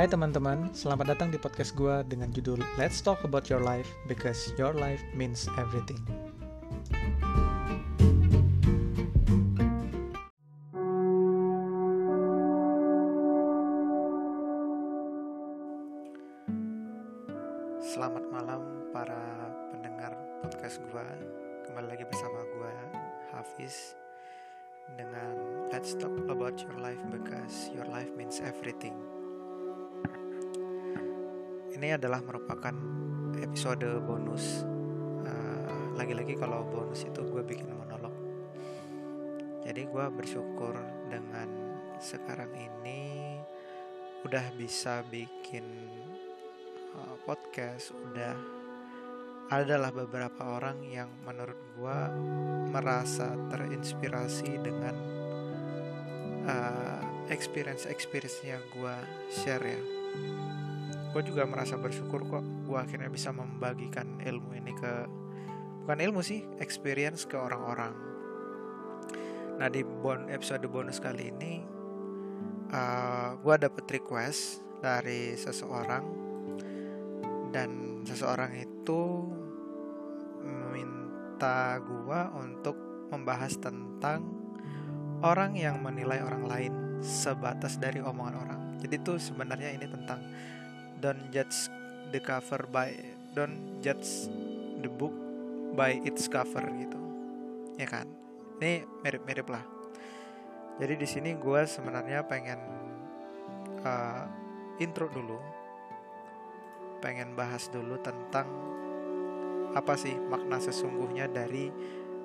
Hai teman-teman, selamat datang di podcast gue dengan judul Let's Talk About Your Life Because Your Life Means Everything. Ini adalah merupakan episode bonus. Uh, lagi-lagi kalau bonus itu gue bikin monolog. Jadi gue bersyukur dengan sekarang ini udah bisa bikin uh, podcast, udah adalah beberapa orang yang menurut gue merasa terinspirasi dengan uh, experience-experience-nya gue share ya gue juga merasa bersyukur kok gue akhirnya bisa membagikan ilmu ini ke bukan ilmu sih experience ke orang-orang. Nah di bon episode bonus kali ini uh, eh, gue dapet request dari seseorang dan seseorang itu meminta gue untuk membahas tentang orang yang menilai orang lain sebatas dari omongan orang. Jadi tuh sebenarnya ini tentang don't judge the cover by don't judge the book by its cover gitu. Ya kan? Ini mirip-mirip lah. Jadi di sini gue sebenarnya pengen uh, intro dulu. Pengen bahas dulu tentang apa sih makna sesungguhnya dari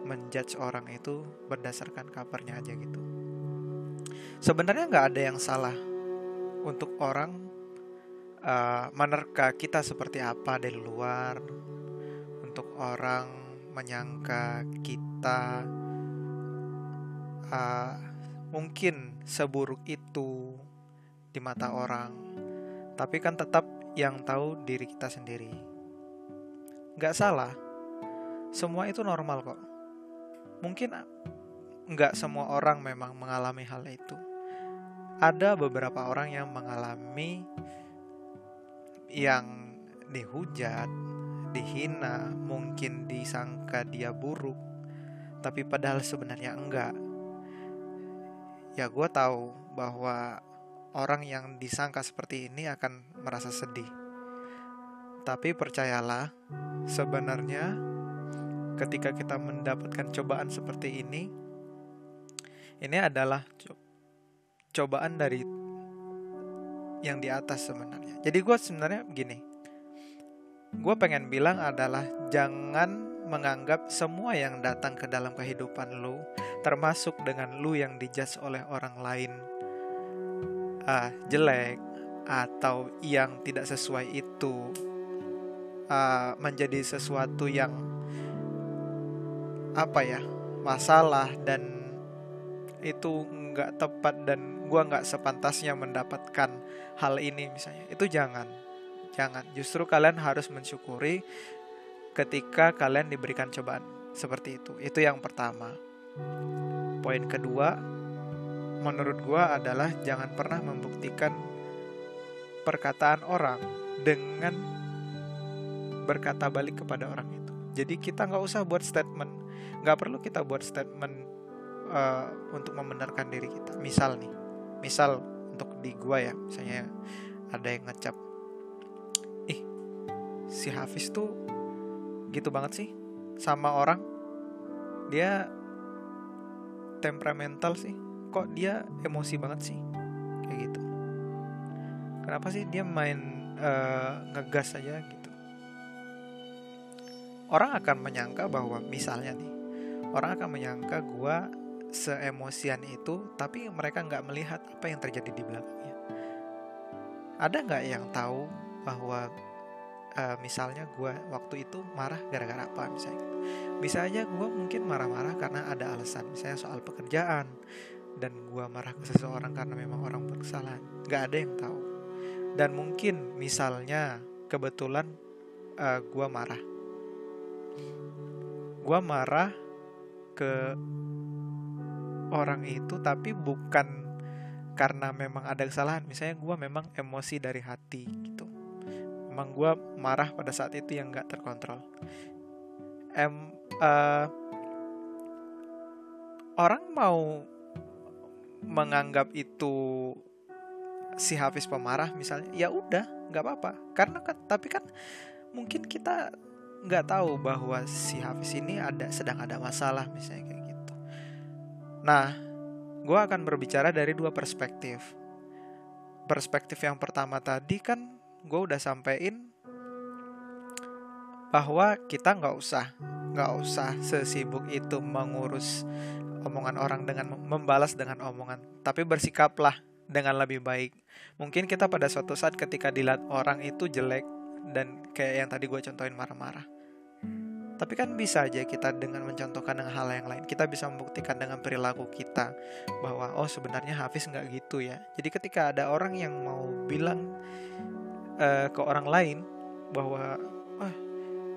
menjudge orang itu berdasarkan covernya aja gitu. Sebenarnya nggak ada yang salah untuk orang uh, menerka kita seperti apa dari luar untuk orang menyangka kita uh, mungkin seburuk itu di mata orang tapi kan tetap yang tahu diri kita sendiri. Nggak salah. Semua itu normal kok. Mungkin nggak semua orang memang mengalami hal itu. Ada beberapa orang yang mengalami yang dihujat, dihina, mungkin disangka dia buruk, tapi padahal sebenarnya enggak. Ya gue tahu bahwa orang yang disangka seperti ini akan merasa sedih. Tapi percayalah, sebenarnya ketika kita mendapatkan cobaan seperti ini, ini adalah cobaan dari yang di atas sebenarnya. Jadi gue sebenarnya begini, gue pengen bilang adalah jangan menganggap semua yang datang ke dalam kehidupan lu, termasuk dengan lu yang dijudge oleh orang lain, uh, jelek atau yang tidak sesuai itu uh, menjadi sesuatu yang apa ya masalah dan itu nggak tepat dan gue nggak sepantasnya mendapatkan hal ini misalnya. Itu jangan. Jangan. Justru kalian harus mensyukuri ketika kalian diberikan cobaan. Seperti itu. Itu yang pertama. Poin kedua menurut gue adalah jangan pernah membuktikan perkataan orang dengan berkata balik kepada orang itu. Jadi kita nggak usah buat statement. Nggak perlu kita buat statement uh, untuk membenarkan diri kita. Misal nih misal untuk di gua ya misalnya ada yang ngecap ih si Hafiz tuh gitu banget sih sama orang. Dia temperamental sih. Kok dia emosi banget sih? Kayak gitu. Kenapa sih dia main uh, ngegas aja gitu? Orang akan menyangka bahwa misalnya nih orang akan menyangka gua seemosian itu tapi mereka nggak melihat apa yang terjadi di belakangnya. Ada nggak yang tahu bahwa uh, misalnya gue waktu itu marah gara-gara apa misalnya gitu. bisa aja gue mungkin marah-marah karena ada alasan misalnya soal pekerjaan dan gue marah ke seseorang karena memang orang berkesalahan. Nggak ada yang tahu. Dan mungkin misalnya kebetulan uh, eh, gue marah. Gue marah ke orang itu tapi bukan karena memang ada kesalahan. Misalnya gue memang emosi dari hati gitu. Memang gue marah pada saat itu yang nggak terkontrol. Em uh, orang mau menganggap itu si Hafiz pemarah misalnya ya udah nggak apa-apa. Karena kan tapi kan mungkin kita nggak tahu bahwa si Hafiz ini ada sedang ada masalah misalnya kayak nah gue akan berbicara dari dua perspektif. Perspektif yang pertama tadi kan gue udah sampein bahwa kita nggak usah nggak usah sesibuk itu mengurus omongan orang dengan membalas dengan omongan, tapi bersikaplah dengan lebih baik. Mungkin kita pada suatu saat ketika dilihat orang itu jelek dan kayak yang tadi gue contohin marah-marah tapi kan bisa aja kita dengan mencontohkan dengan hal yang lain Kita bisa membuktikan dengan perilaku kita Bahwa oh sebenarnya Hafiz nggak gitu ya. Jadi ketika ada orang yang mau bilang uh, ke orang lain Bahwa ah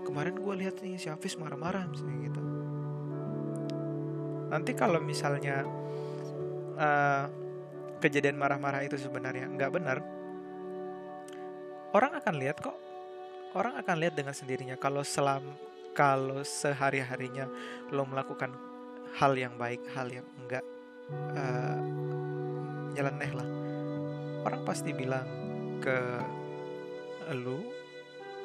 kemarin gue lihat nih si Hafiz marah-marah misalnya gitu. Nanti kalau misalnya uh, kejadian marah-marah itu sebenarnya nggak benar Orang akan lihat kok. Orang akan lihat dengan sendirinya. Kalau selam kalau sehari-harinya lo melakukan hal yang baik, hal yang enggak uh, nyeleneh lah. Orang pasti bilang ke lo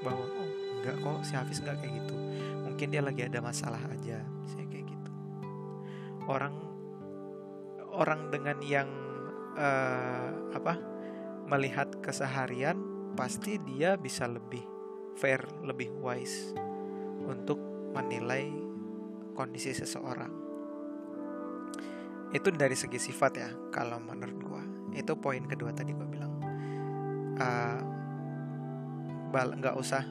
bahwa oh enggak kok si Hafiz enggak kayak gitu. Mungkin dia lagi ada masalah aja, saya kayak gitu. Orang orang dengan yang uh, apa melihat keseharian pasti dia bisa lebih fair, lebih wise untuk menilai kondisi seseorang. Itu dari segi sifat ya, kalau menurut gue. Itu poin kedua tadi gue bilang. Uh, bal nggak usah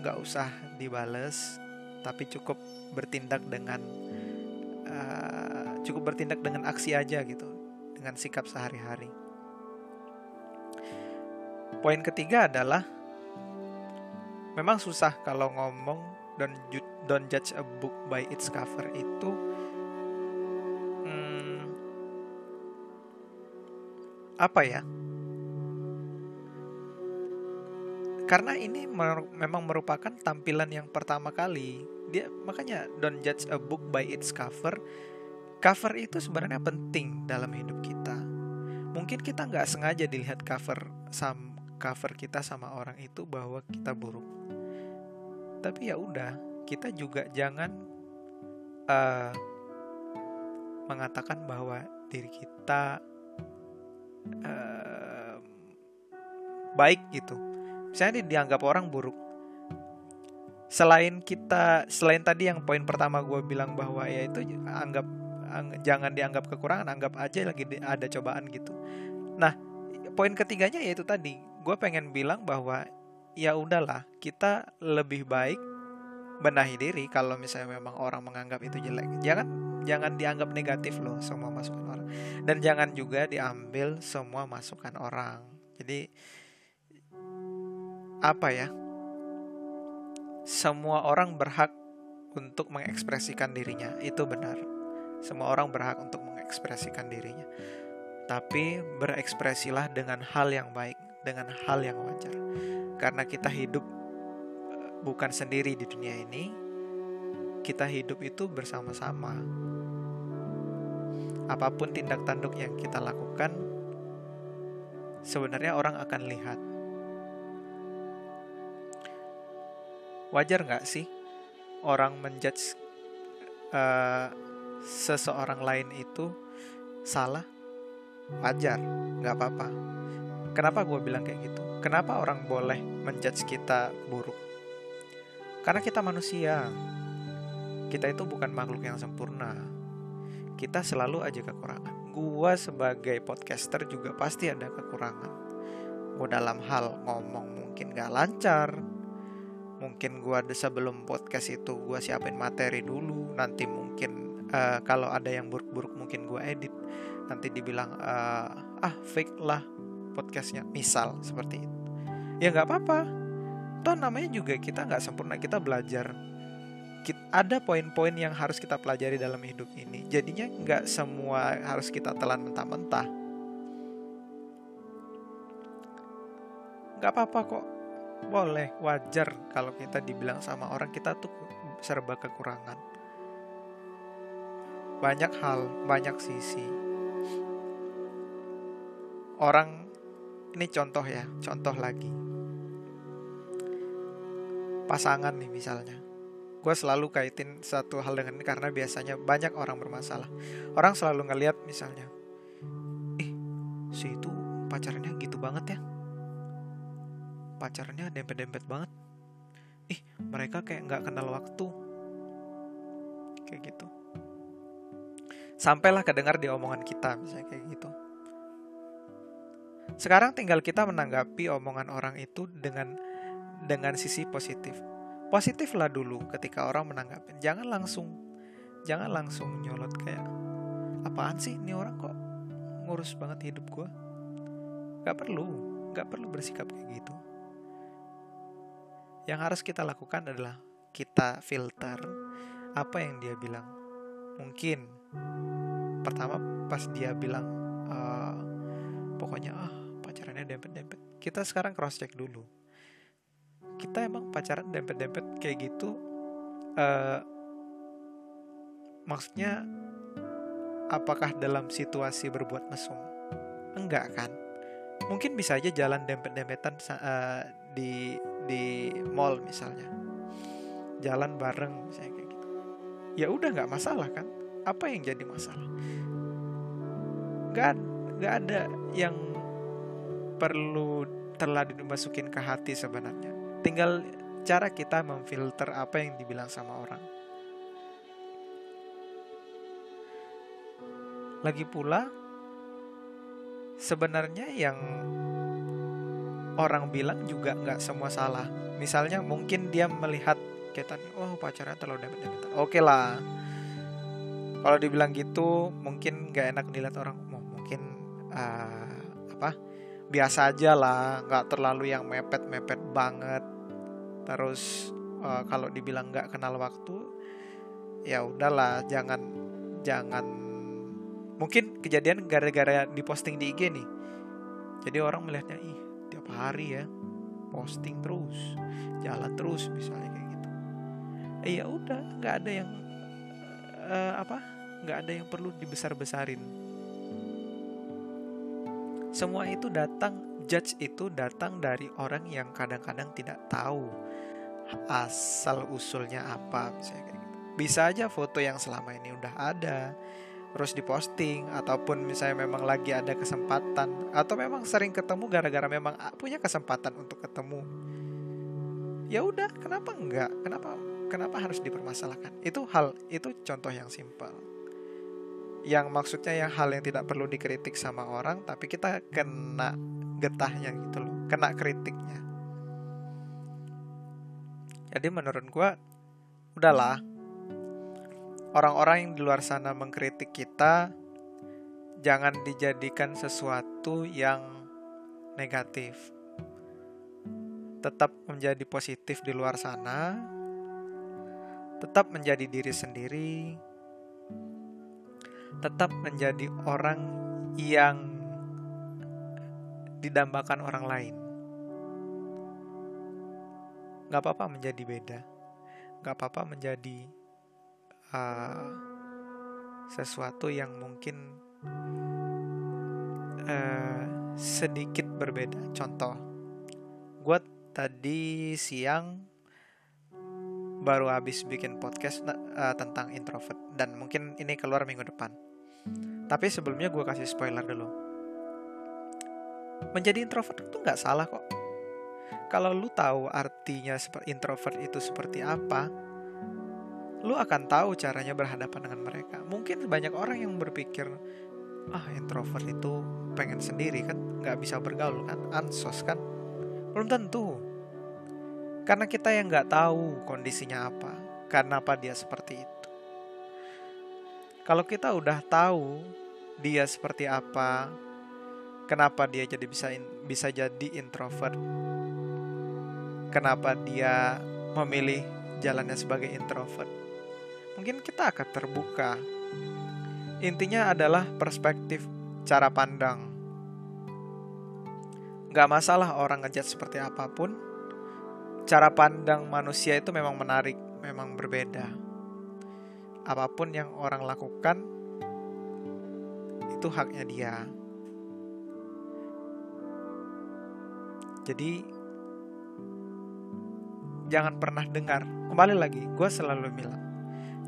nggak usah dibales, tapi cukup bertindak dengan uh, cukup bertindak dengan aksi aja gitu, dengan sikap sehari-hari. Poin ketiga adalah memang susah kalau ngomong don't don't judge a book by its cover itu hmm, apa ya? Karena ini mer memang merupakan tampilan yang pertama kali. Dia makanya don't judge a book by its cover. Cover itu sebenarnya penting dalam hidup kita. Mungkin kita nggak sengaja dilihat cover sam cover kita sama orang itu bahwa kita buruk tapi ya udah kita juga jangan uh, mengatakan bahwa diri kita uh, baik gitu. Misalnya dianggap orang buruk. Selain kita selain tadi yang poin pertama gue bilang bahwa ya itu anggap ang, jangan dianggap kekurangan anggap aja lagi ada cobaan gitu. Nah poin ketiganya yaitu tadi gue pengen bilang bahwa ya udahlah kita lebih baik benahi diri kalau misalnya memang orang menganggap itu jelek. Jangan jangan dianggap negatif loh semua masukan orang. Dan jangan juga diambil semua masukan orang. Jadi apa ya? Semua orang berhak untuk mengekspresikan dirinya. Itu benar. Semua orang berhak untuk mengekspresikan dirinya. Tapi berekspresilah dengan hal yang baik dengan hal yang wajar karena kita hidup eh, bukan sendiri di dunia ini, kita hidup itu bersama-sama. Apa pun tindak tanduk yang kita lakukan, sebenarnya orang akan lihat. Wajar nggak sih orang menjudge uh, seseorang lain itu salah? Wajar, nggak apa-apa. Kenapa gue bilang kayak gitu? Kenapa orang boleh menjudge kita buruk? Karena kita manusia. Kita itu bukan makhluk yang sempurna. Kita selalu aja kekurangan. Gua sebagai podcaster juga pasti ada kekurangan. Gua dalam hal ngomong mungkin gak lancar. Mungkin gua ada sebelum podcast itu gua siapin materi dulu. Nanti mungkin uh, kalau ada yang buruk-buruk mungkin gua edit. Nanti dibilang uh, ah fake lah podcastnya misal seperti itu. Ya nggak apa-apa. Toh namanya juga kita nggak sempurna kita belajar. Ada poin-poin yang harus kita pelajari dalam hidup ini. Jadinya nggak semua harus kita telan mentah-mentah. Nggak apa-apa kok. Boleh wajar kalau kita dibilang sama orang kita tuh serba kekurangan. Banyak hal banyak sisi. Orang ini contoh ya contoh lagi. Pasangan nih misalnya. Gue selalu kaitin satu hal dengan ini karena biasanya banyak orang bermasalah. Orang selalu ngeliat misalnya ih si itu pacarnya gitu banget ya. Pacarnya dempet-dempet banget. Ih mereka kayak nggak kenal waktu. Kayak gitu. Sampailah kedengar di omongan kita misalnya kayak gitu sekarang tinggal kita menanggapi omongan orang itu dengan dengan sisi positif. Positiflah dulu ketika orang menanggapi. Jangan langsung jangan langsung nyolot kayak apaan sih ini orang kok ngurus banget hidup gue. Gak perlu, gak perlu bersikap kayak gitu. Yang harus kita lakukan adalah kita filter apa yang dia bilang. Mungkin pertama pas dia bilang uh, pokoknya ah pacarannya dempet-dempet. Kita sekarang cross check dulu. Kita emang pacaran dempet-dempet kayak gitu uh, maksudnya apakah dalam situasi berbuat mesum? Enggak kan? Mungkin bisa aja jalan dempet-dempetan uh, di di mall misalnya. Jalan bareng misalnya kayak gitu. Ya udah nggak masalah kan? Apa yang jadi masalah? Gak, gak ada yang perlu terlalu dimasukin ke hati sebenarnya. Tinggal cara kita memfilter apa yang dibilang sama orang. Lagi pula, sebenarnya yang orang bilang juga nggak semua salah. Misalnya mungkin dia melihat kita oh pacarnya terlalu dempet-dempetan. Oke lah. Kalau dibilang gitu, mungkin nggak enak dilihat orang. Oh, mungkin uh, apa? Biasa aja lah nggak terlalu yang mepet mepet banget. Terus uh, kalau dibilang nggak kenal waktu ya udahlah jangan jangan. Mungkin kejadian gara-gara diposting di IG nih. Jadi orang melihatnya ih tiap hari ya posting terus jalan terus misalnya kayak gitu. Eh ya udah nggak ada yang uh, apa nggak ada yang perlu dibesar-besarin semua itu datang, judge itu datang dari orang yang kadang-kadang tidak tahu asal usulnya apa misalnya kayak gitu. Bisa aja foto yang selama ini udah ada terus diposting ataupun misalnya memang lagi ada kesempatan atau memang sering ketemu gara-gara memang punya kesempatan untuk ketemu. Ya udah, kenapa enggak? Kenapa kenapa harus dipermasalahkan? Itu hal itu contoh yang simpel yang maksudnya yang hal yang tidak perlu dikritik sama orang tapi kita kena getahnya gitu loh kena kritiknya. Jadi menurut gue udahlah. Orang-orang yang di luar sana mengkritik kita jangan dijadikan sesuatu yang negatif. Tetap menjadi positif di luar sana. Tetap menjadi diri sendiri tetap menjadi orang yang didambakan orang lain. Gak apa-apa menjadi beda, gak apa-apa menjadi uh, sesuatu yang mungkin uh, sedikit berbeda. Contoh, gue tadi siang baru habis bikin podcast uh, tentang introvert dan mungkin ini keluar minggu depan. Tapi sebelumnya gue kasih spoiler dulu. Menjadi introvert itu nggak salah kok. Kalau lu tahu artinya introvert itu seperti apa, lu akan tahu caranya berhadapan dengan mereka. Mungkin banyak orang yang berpikir, ah introvert itu pengen sendiri kan, nggak bisa bergaul kan, ansos kan. Belum tentu. Karena kita yang nggak tahu kondisinya apa, karena apa dia seperti itu. Kalau kita udah tahu dia seperti apa, kenapa dia jadi bisa bisa jadi introvert, kenapa dia memilih jalannya sebagai introvert, mungkin kita akan terbuka. Intinya adalah perspektif cara pandang. nggak masalah orang ngejat seperti apa pun cara pandang manusia itu memang menarik memang berbeda. Apa pun yang orang lakukan itu haknya dia. Jadi jangan pernah dengar kembali lagi gue selalu bilang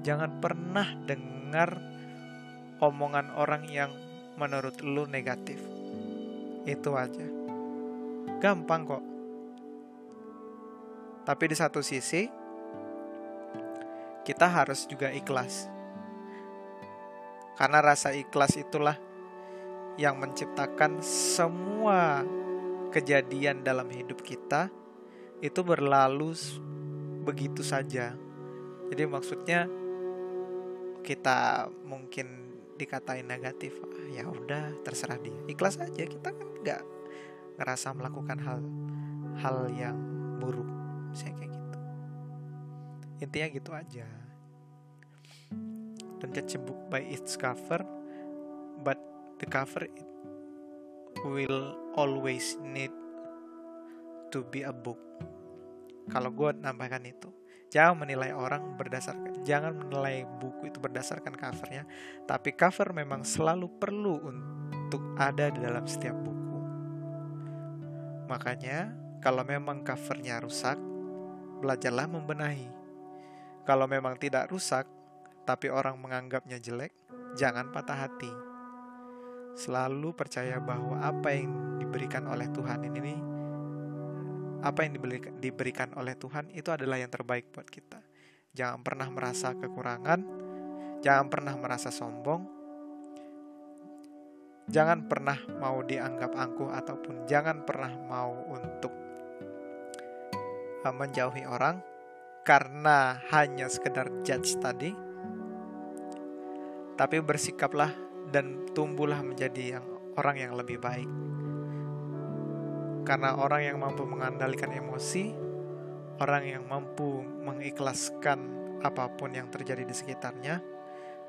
jangan pernah dengar omongan orang yang menurut lu negatif. Itu aja. Gampang kok tapi di satu sisi kita harus juga ikhlas karena rasa ikhlas itulah yang menciptakan semua kejadian dalam hidup kita itu berlalu begitu saja. Jadi maksudnya kita mungkin dikatain negatif, ah, ya udah terserah dia. Ikhlas aja kita kan nggak ngerasa melakukan hal hal yang buruk, saya kayak gitu. Intinya gitu aja. Don't judge a book by its cover, but the cover it will always need to be a book kalau gue nambahkan itu jangan menilai orang berdasarkan jangan menilai buku itu berdasarkan covernya tapi cover memang selalu perlu untuk ada di dalam setiap buku makanya kalau memang covernya rusak belajarlah membenahi kalau memang tidak rusak tapi orang menganggapnya jelek jangan patah hati selalu percaya bahwa apa yang diberikan oleh Tuhan ini apa yang diberikan oleh Tuhan itu adalah yang terbaik buat kita. Jangan pernah merasa kekurangan, jangan pernah merasa sombong, jangan pernah mau dianggap angkuh ataupun jangan pernah mau untuk menjauhi orang karena hanya sekedar judge tadi. Tapi bersikaplah dan tumbuhlah menjadi yang orang yang lebih baik. Karena orang yang mampu mengandalkan emosi, orang yang mampu mengikhlaskan apa pun yang terjadi di sekitarnya,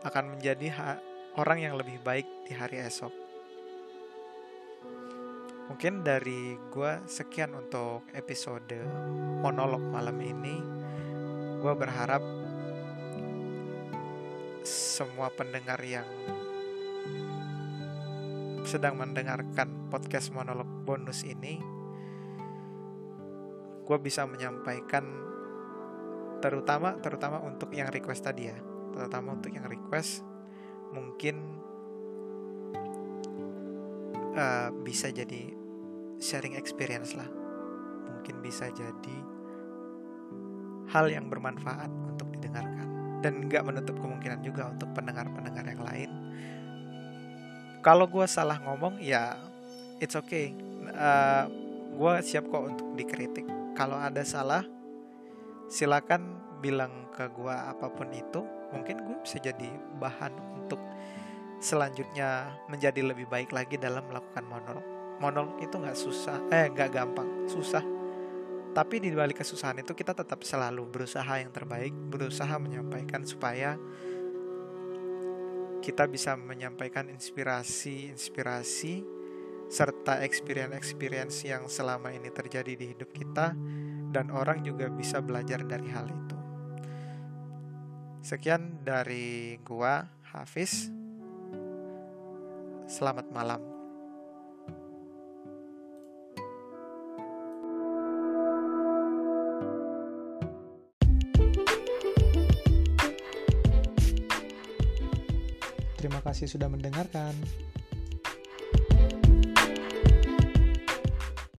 akan menjadi orang yang lebih baik di hari esok. Mungkin dari gue sekian untuk episode monolog malam ini. Gue berharap semua pendengar yang sedang mendengarkan podcast monolog bonus ini, gue bisa menyampaikan terutama terutama untuk yang request tadi ya, terutama untuk yang request mungkin uh, bisa jadi sharing experience lah, mungkin bisa jadi hal yang bermanfaat untuk didengarkan. Dan nggak menutup kemungkinan juga untuk pendengar-pendengar yang lain. Kalau gue salah ngomong ya it's okay. Uh, eh, gue siap kok untuk dikritik. Kalau ada salah silakan bilang ke gue apa pun itu. Mungkin gue bisa jadi bahan untuk selanjutnya menjadi lebih baik lagi dalam melakukan monolog monolog itu nggak susah eh nggak gampang susah tapi di balik kesusahan itu kita tetap selalu berusaha yang terbaik berusaha menyampaikan supaya kita bisa menyampaikan inspirasi-inspirasi serta experience-experience yang selama ini terjadi di hidup kita dan orang juga bisa belajar dari hal itu. Sekian dari gua Hafiz. Selamat malam. Kasih sudah mendengarkan.